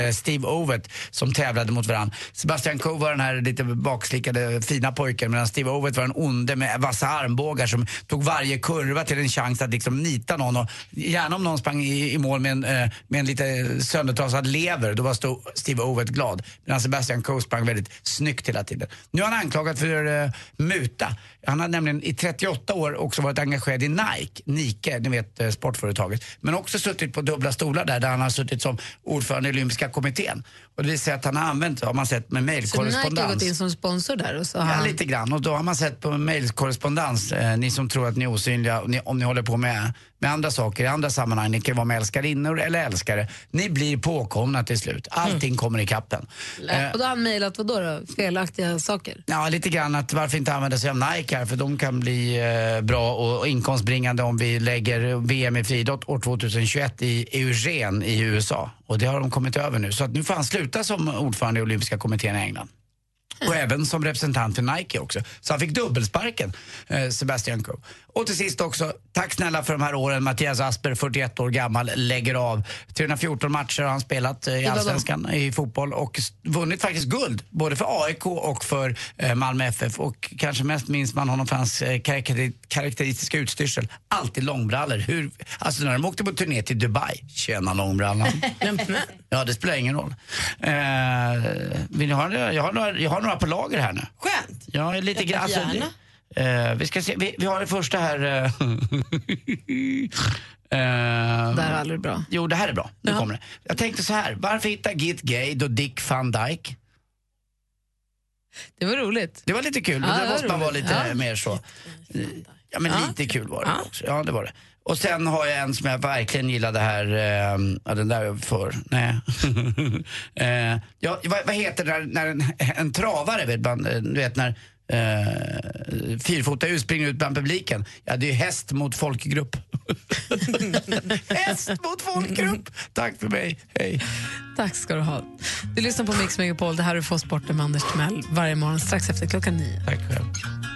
eh, Steve Ovett som tävlade mot varandra. Sebastian Coe var den här lite bakslickade Eh, fina pojken medan Steve Ovett var en onde med vassa armbågar som tog varje kurva till en chans att liksom nita någon. Och gärna om någon sprang i, i mål med en, eh, med en lite söndertrasad lever, då var Steve Ovett glad. Medan Sebastian Coe sprang väldigt snyggt hela tiden. Nu är han anklagad för uh, muta. Han har nämligen i 38 år också varit engagerad i Nike, Nike, ni vet eh, sportföretaget. Men också suttit på dubbla stolar där, där han har suttit som ordförande i olympiska kommittén. Och det säga att han har använt, har man sett med Så Nike har mejlkorrespondens. gått in som sponsor där och så har Ja, han... lite grann. Och då har man sett på mejlkorrespondens, eh, ni som tror att ni är osynliga, och ni, om ni håller på med, med andra saker i andra sammanhang, ni kan vara med älskarinnor eller älskare, ni blir påkomna till slut. Allting kommer i kappen. Eh, Och då har han mejlat vad då, då? Felaktiga saker? Ja, lite grann att varför inte använda sig av Nike här, för de kan bli eh, bra och, och inkomstbringande om vi lägger VM i friidrott år 2021 i Eugene i USA. Och det har de kommit över nu. Så att nu får han sluta som ordförande i olympiska kommittén i England. Och även som representant för Nike också. Så han fick dubbelsparken, eh, Sebastian Coe. Och till sist också, tack snälla för de här åren. Mattias Asper, 41 år gammal, lägger av. 314 matcher har han spelat eh, i? Allsvenskan i fotboll och vunnit faktiskt guld. Både för AIK och för eh, Malmö FF. Och kanske mest minns man honom för hans eh, karaktäri- karaktäristiska utstyrsel. Alltid långbrallor. Hur, alltså när de åkte på turné till Dubai, tjena långbrallan. Ja, det spelar ingen roll. Eh, vill ni ha, det? jag, har några, jag har några på lager här nu. Skönt. Ja, lite grann. Alltså, eh, vi ska se, vi, vi har det första här. eh, eh, Det här är aldrig bra. Jo, det här är bra. Nu kommer det. Jag tänkte så här, varför hitta Git Gay då Dick van Dyke? Det var roligt. Det var lite kul, Ja, det måste man vara lite Ja. mer så. Ja, men lite kul var det också. Ja, det var det. Och sen har jag en som jag verkligen gillade här, eh, ja den där för, nej. eh, ja, vad, vad heter det när, när en, en travare, vet man, eh, du vet när eh, fyrfota springer ut bland publiken. Ja, det är ju häst mot folkgrupp. häst mot folkgrupp! Tack för mig, hej. Tack ska du ha. Du lyssnar på Mix Megapol. Det här är Få sporten med Anders Timell varje morgon strax efter klockan nio. Tack själv.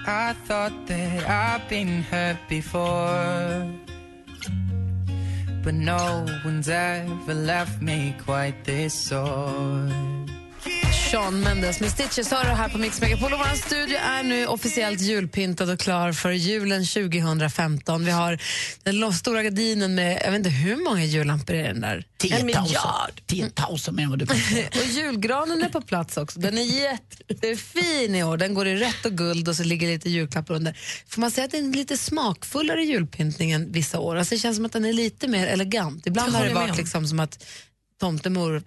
I thought that I've been hurt before. But no one's ever left me quite this sore. Sean Mendes med Stitches här på Mix Megapol. Och Vår studio är nu officiellt julpyntad och klar för julen 2015. Vi har den stora gardinen med, jag vet inte hur många jullampor är den där? En miljard! 10 000 mer än vad du. Och julgranen är på plats också. Den är jättefin i år. Den går i rött och guld och så ligger lite julklappar under. Får man säga att den är lite smakfullare julpyntningen vissa år? Alltså det känns som att den är lite mer elegant. Ibland Det har det varit om. liksom som att tomtemor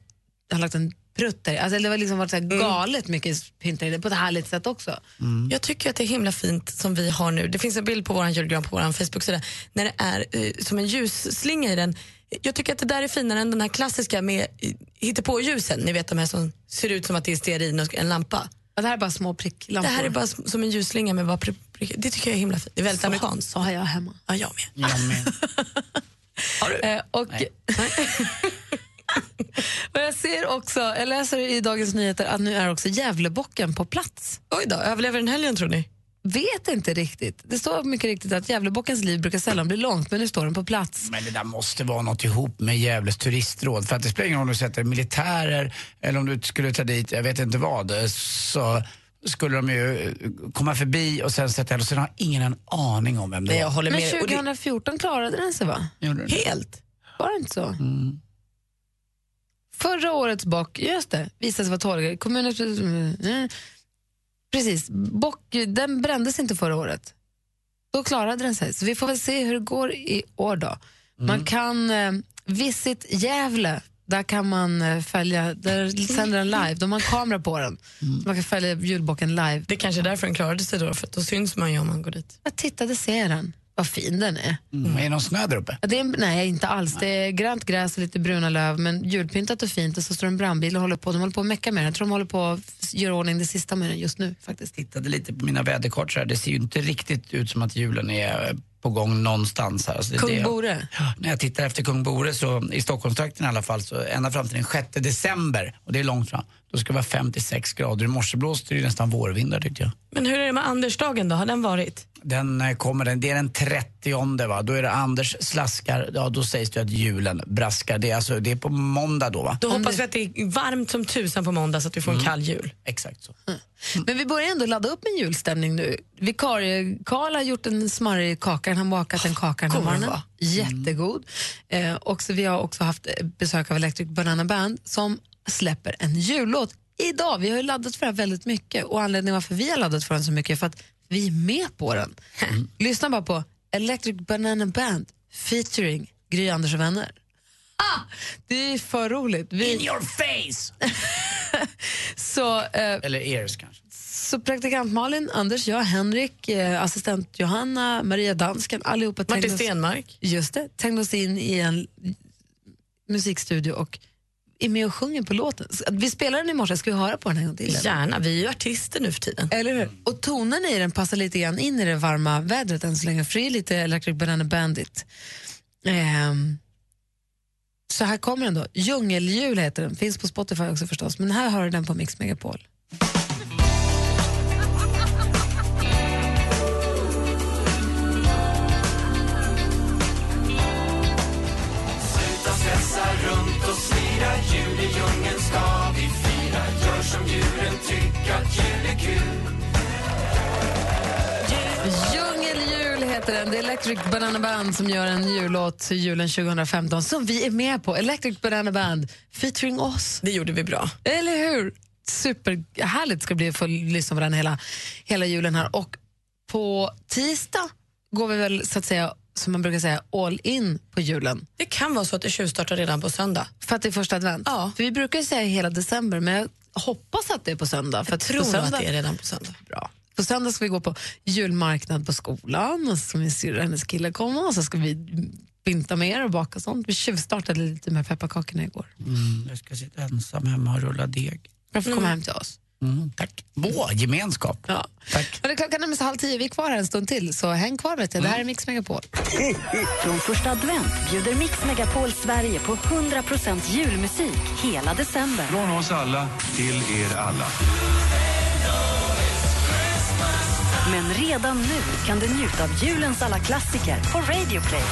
har lagt en prutt där. Alltså det har liksom varit så här galet mycket pyntar i det på ett härligt sätt också. Jag tycker att det är himla fint som vi har nu. Det finns en bild på vår julgran på vår Facebook-sida när det är eh, som en ljusslinga i den. Jag tycker att det där är finare än den här klassiska med eh, på ljusen. Ni vet de här som ser ut som att det är stearin och en lampa. Ja, det här är bara små pricklampor. Det här är bara som en ljusslinga med bara prick. Det tycker jag är himla fint. Det är väldigt Så- amerikanskt. Så har jag hemma. Ja, jag med. Jag med. Eh, och, och jag ser också, jag läser i Dagens Nyheter att nu är också Gävlebocken på plats. Oj då, överlever den helgen tror ni? Vet inte riktigt. Det står mycket riktigt att Gävlebockens liv brukar sällan bli långt, men nu står den på plats. Men det där måste vara något ihop med Gävles turistråd. För att det spelar ingen roll om du sätter militärer eller om du skulle ta dit, jag vet inte vad, så skulle de ju komma förbi och sen sätta och sen har ingen en aning om vem det var. Men med. Och det- 2014 klarade den sig va? Helt. Var det inte så? Mm. Förra årets bock, just det, visade sig vara torgare. Kommunens... Mm, Precis, bock, den brändes inte förra året. Då klarade den sig. Så vi får väl se hur det går i år då. Man kan, eh, Visit Gävle, där kan man eh, följa, där sänder den live. De har en kamera på den. Så man kan följa julbocken live. Det är kanske är därför den klarade sig då, för då syns man ju om man går dit. Jag tittade, ser den. Vad fin den är. Mm. Är det någon snö där uppe? Ja, Det är, nej, inte alls. Det är grönt gräs och lite bruna löv, men julpyntat och fint. Och så står en brandbil och håller på. De håller på att mecka med den. Jag tror de håller på att göra ordning det sista med den just nu. faktiskt. tittade lite på mina väderkort så här. Det ser ju inte riktigt ut som att julen är eh, på gång någonstans här. Så Kung det- Bore. När jag tittar efter Kung Bore så i Stockholmstrakten i alla fall så ända fram till den 6 december och det är långt fram. Då ska det vara 56 grader. I morse blåste det ju nästan vårvindar tyckte jag. Men hur är det med Andersdagen då? Har den varit? Den eh, kommer, den, det är den 30 va? Då är det Anders slaskar, ja då sägs det att julen braskar. Det är, alltså, det är på måndag då va? Då hoppas vi att det är varmt som tusan på måndag så att vi får en Mm. kall jul. Exakt så. Men vi börjar ändå ladda upp med julstämning nu. Vikarie Karl har gjort en smarrig kaka, han har bakat en kaka den här morgonen. var. Jättegod. Eh, och så vi har också haft besök av Electric Banana Band som släpper en jullåt idag. Vi har ju laddat för det här väldigt mycket och anledningen varför vi har laddat för den så mycket är för att vi är med på den. Lyssna bara på Electric Banana Band featuring Gry Anders och vänner. Det är för roligt. Vi... In your face! så, eh, Eller ears kanske. så praktikant Malin, Anders, jag, Henrik, eh, assistent Johanna, Maria Dansken, allihopa Martin oss- Stenmark. Just det, trängde oss in i en musikstudio och är med och sjunger på låten. Vi spelade den i morse, ska vi höra på den en gång till? eller? Gärna, vi är ju artister nu för tiden. Eller hur? Och tonerna i den passar lite grann in i det varma vädret än så länge, för det är lite Electric Banana Bandit. Ehm, så här kommer den då. Djungeljul heter den, finns på Spotify också förstås, men här har du den på Mix Megapol. Det är Electric Banana Band som gör en jullåt till julen 2015 som vi är med på. Electric Banana Band featuring oss. Det gjorde vi bra. Eller hur? Superhärligt ska det bli att få lyssna på den hela, hela julen här. Och på tisdag går vi väl så att säga, som man brukar säga, all in på julen. Det kan vara så att det tjuvstartar redan på söndag. För att det är första advent? Ja. För vi brukar säga hela december, men jag hoppas att det är på söndag. För Jag tror på söndag, att det är redan på söndag. Bra. På söndag ska vi gå på julmarknad på skolan och så ska min syrra och hennes kille komma och så ska vi pynta mer och baka sånt. Vi tjuvstartade lite med pepparkakorna igår. Mm, jag ska sitta ensam hemma och rulla deg. Jag får komma hem till oss. Mm, tack. Åh, gemenskap. Ja. Tack. Men det klockan är halv tio, vi är kvar här en stund till så häng kvar vet jag. Det här är Mix Megapol. Från första advent bjuder Mix Megapol Sverige på 100% julmusik hela december. Från oss alla till er alla. Men redan nu kan du njuta av julens alla klassiker på Radio Play.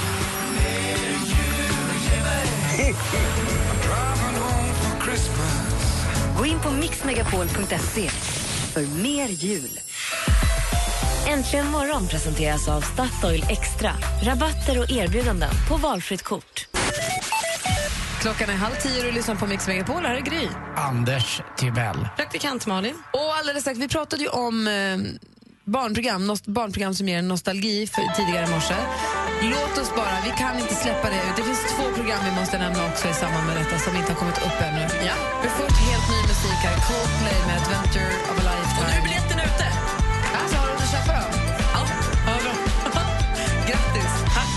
Gå in på mixmegapol.se för mer jul. Äntligen morgon presenteras av Statoil Extra. Rabatter och erbjudanden på valfritt kort. Klockan är halv tio och du lyssnar på Mix Megapol. Här är Gry. Anders Timell. Praktikant Malin. Och alldeles strax, vi pratade ju om eh, barnprogram, nost- barnprogram som ger en nostalgi för tidigare i morse. Låt oss bara, vi kan inte släppa det ut. Det finns två program vi måste nämna också i samband med detta som inte har kommit upp ännu. Ja. Men först helt ny musik här, Coldplay med Adventure of a Lifetime. Och nu är biljetten ute. Alltså, har du hunnit köpa dem? Ja. ja bra. Grattis. Tack.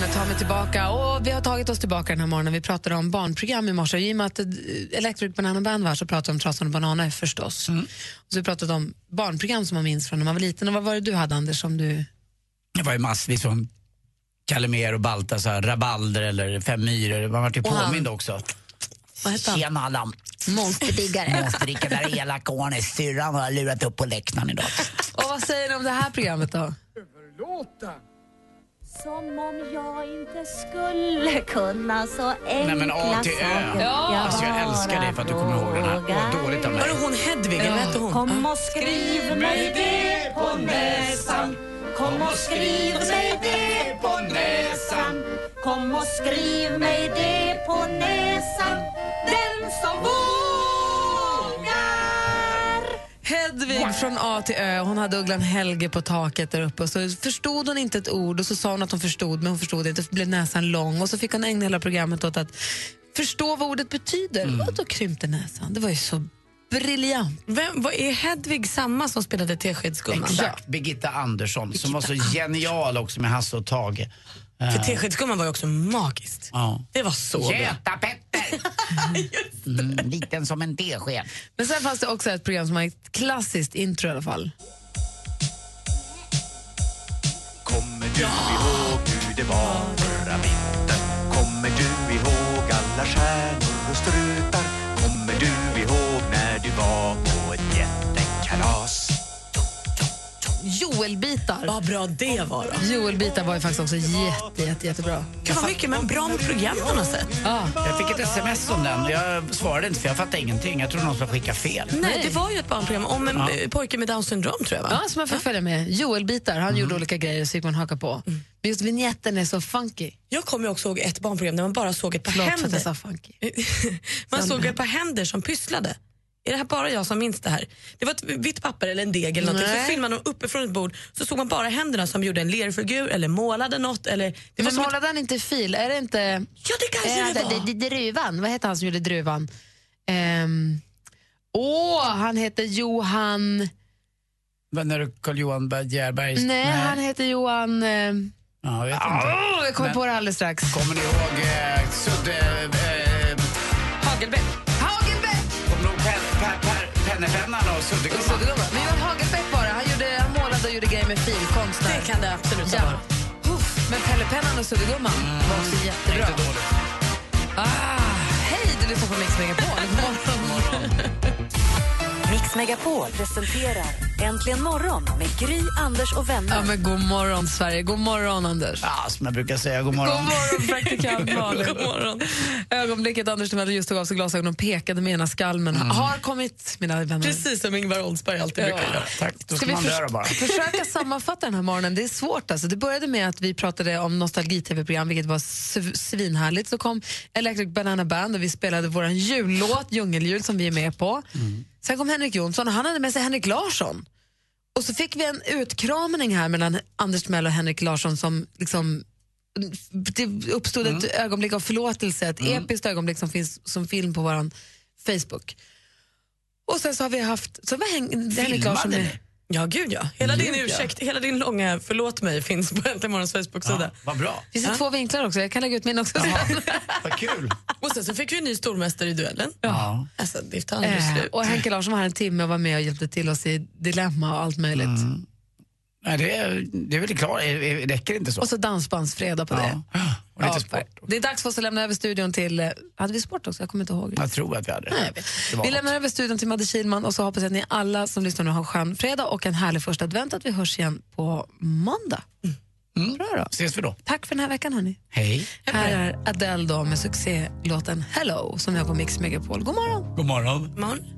Med Ta mig tillbaka. Och vi har tagit oss tillbaka den här morgonen. Vi pratade om barnprogram i morse. I och med att eh, Electric Banana Band var så pratade vi om Trasan och bananer förstås. Och så vi pratade om barnprogram som man minns från när man var liten. Och vad var det du hade Anders som du... Det var ju massvis som Kalimer och Baltasar, Rabalder eller Fem myror. Man Och han- påmind också. Vad hette han? Tjena alla Monsterdiggare. monsterdickare, där elaka Arne. Syrran har lurat upp på läktaren idag. Och vad säger ni om det här programmet då? Som om jag inte skulle kunna så enkla Nej men A till Ö. saker. Alltså jag älskar dig för att du kommer ihåg den här. Åh, dåligt av mig. Var det hon Hedvig? Eller hette hon? Kom och skriv mig det på näsan Kom och skriv mig det på näsan Kom och skriv mig det på näsan Den som vågar Hedvig från A till Ö. Hon hade ugglan Helge på taket där uppe. Och så förstod hon inte ett ord och så sa hon att hon förstod men hon förstod inte. Så blev näsan lång och så fick hon ägna hela programmet åt att förstå vad ordet betyder. Och då krympte näsan. Det var ju så briljant. Vem, vad är Hedvig samma som spelade Teskedsgumman? Exakt, Birgitta Andersson som var så genial också med Hasse och Tage. För Teskedsgumman var ju också magiskt. Ja. Det var så bra. Göta-Petter! mm, liten som en tesked. Men sen fanns det också ett program som har ett klassiskt intro i alla fall. Kommer du ihåg hur det var förra vintern? Kommer du ihåg alla stjärnor och strutar? Kommer du ihåg när du var på ett jättekalas? Joelbitar. Vad bra det var då. Joelbitar var ju faktiskt också jätte, jätte, jättebra. Gud vad mycket men bra med program på något sätt. Ja. Jag fick ett sms om den. Jag svarade inte för jag fattade ingenting. Jag trodde någon skulle skicka fel. Nej, det var ju ett barnprogram om en Ja. pojke med Downs syndrom tror jag va? Ja, som man får följa med. Joelbitar, han gjorde olika grejer så fick man haka på. Men just vignetten är så funky. Jag kommer ju också ihåg ett barnprogram där man bara såg ett par Förlåt för att händer. jag sa funky. man såg ett par händer som pysslade. Är det här bara jag som minns det här? Det var ett vitt papper eller en deg eller någonting. Nej. Så filmade man uppifrån ett bord så såg man bara händerna som gjorde en lerfigur eller målade något. Eller, det var Men som ett, målade han inte fil? Är det inte... ja det kanske Äh, det var. det, det, druvan. Vad heter han som gjorde druvan? Ehm, Åh, han heter Johan... När du Carl-Johan Berg- Gerberg... Nej, han heter Johan... ehm, Ja, jag vet inte. Åh, jag kommer Men- på det alldeles strax. Kommer ni ihåg eh, Sudde... Eh, Hagelbäck. Hagelbäck! Pennepennan och Suddegumman? Suddegumman. Men Johan Hagelbäck var det. Han, gjorde, han målade och gjorde grejer med filkonst. där. Det kan det absolut Ja. vara. Uff, Men Pellepennan och Suddegumman var också jättebra. Inte dåligt. Ah, hej, du lyssnar på Mix Megapol. God morgon. Mix Megapol presenterar Äntligen morgon med Gry, Anders och vänner. Ja, men god morgon, Sverige. God morgon, Anders. Ja, som jag brukar säga, god morgon. God morgon, praktikant Malin. God morgon. Ögonblicket Anders Timell just tog av sig glasögonen och pekade med ena skalmen har kommit, mina vänner. Precis som Ingvar Oldsberg alltid brukar göra. Tack, då Ska ska vi man förs- bara. försöka sammanfatta den här morgonen? Det är svårt. Alltså. Det började med att vi pratade om nostalgi-tv-program, vilket var sv- svinhärligt. Så kom Electric Banana Band och vi spelade vår jullåt, Djungeljul, som vi är med på. Sen kom Henrik Jonsson och han hade med sig Henrik Larsson. Och så fick vi en utkramning här mellan Anders Timell och Henrik Larsson som liksom det uppstod ett ögonblick av förlåtelse, ett episkt ögonblick som finns som film på vår Facebook. Och sen så har vi haft... Så var Hen- Henrik Larsson med. Ja, gud ja. Hela din Gud, ja. ursäkt, hela din långa förlåt mig finns på Äntligen morgons Facebook-sida. Ja, vad bra. Finns det två vinklar också? Jag kan lägga ut min också sen. Vad kul. Och sen så fick vi en ny stormästare i duellen. Ja. Alltså, det tar aldrig Eh, slut. och Henke Larsson var här en timme och var med och hjälpte till oss i Dilemma och allt möjligt. Nej, det, är, det är väl klart, det räcker inte så. Och så dansbandsfredag på det. Ja. Och lite Ja, sport. Det är dags för oss att lämna över studion till... eh, Hade vi sport också? Jag kommer inte ihåg. Jag tror att vi hade Nej, det. Vi något. lämnar över studion till Madde Kihlman och så hoppas jag att ni alla som lyssnar nu har en skön fredag och en härlig första advent att vi hörs igen på måndag. Bra då. Ses vi då. Tack för den här veckan hörni. Hej. Här är Adele då med succélåten Hello som vi har på Mix Megapol. God morgon! God morgon. Morgon.